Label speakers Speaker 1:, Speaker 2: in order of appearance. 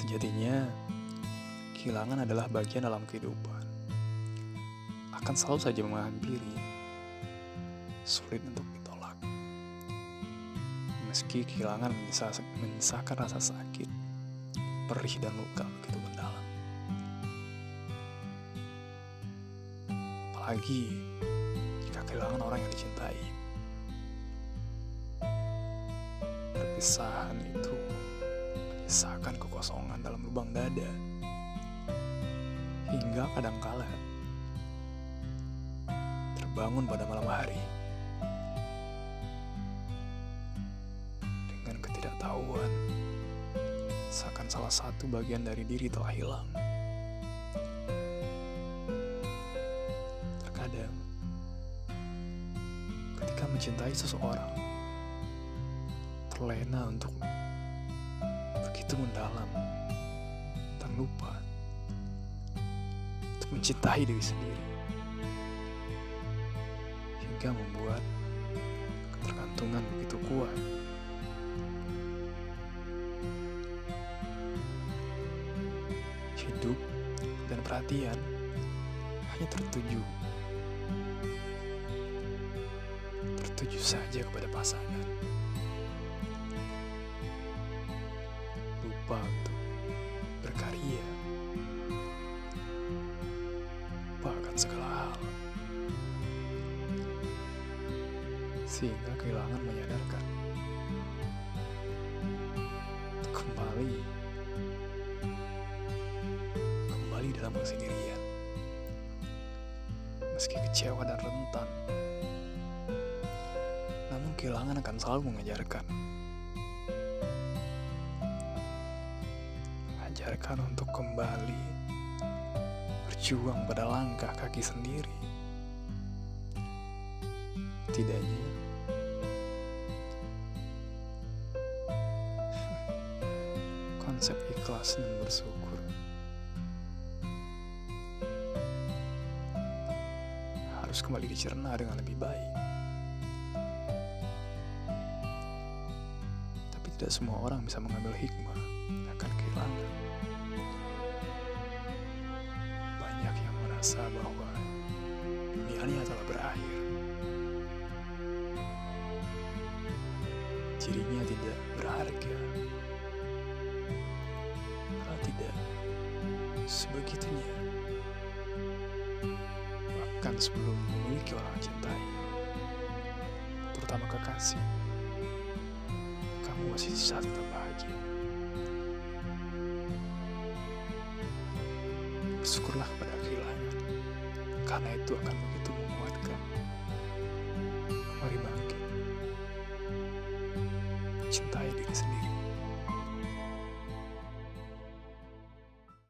Speaker 1: Sejatinya, kehilangan adalah bagian dalam kehidupan. Akan selalu saja menghampiri, sulit untuk ditolak. Meski kehilangan menyisakan rasa sakit, perih dan luka begitu mendalam. Apalagi jika kehilangan orang yang dicintai. Perpisahan itu menyisakan dalam lubang dada. Hingga kadangkala terbangun pada malam hari dengan ketidaktahuan seakan salah satu bagian dari diri telah hilang. Terkadang ketika mencintai seseorang terlena untuk begitu mendalam lupa untuk mencintai diri sendiri hingga membuat ketergantungan begitu kuat. Hidup dan perhatian hanya tertuju tertuju saja kepada pasangan. Lupa untuk berkarya. Lupakan segala hal. Sehingga kehilangan menyadarkan. Kembali. Kembali dalam kesendirian. Meski kecewa dan rentan. Namun kehilangan akan selalu mengajarkan. Mengajarkan untuk kembali berjuang pada langkah kaki sendiri. Tidaknya, konsep ikhlas dan bersyukur harus kembali dicerna dengan lebih baik. Tapi tidak semua orang bisa mengambil hikmah akan kehilangan. Merasa bahwa dunianya telah berakhir. Dirinya tidak berharga. Kalau tidak sebegitunya. Bahkan sebelum memiliki orang cintai, terutama kekasih, kamu masih bisa tetap bahagia. Bersyukurlah kepada karena itu akan begitu menguatkan. Mari bangkit, cintai diri sendiri.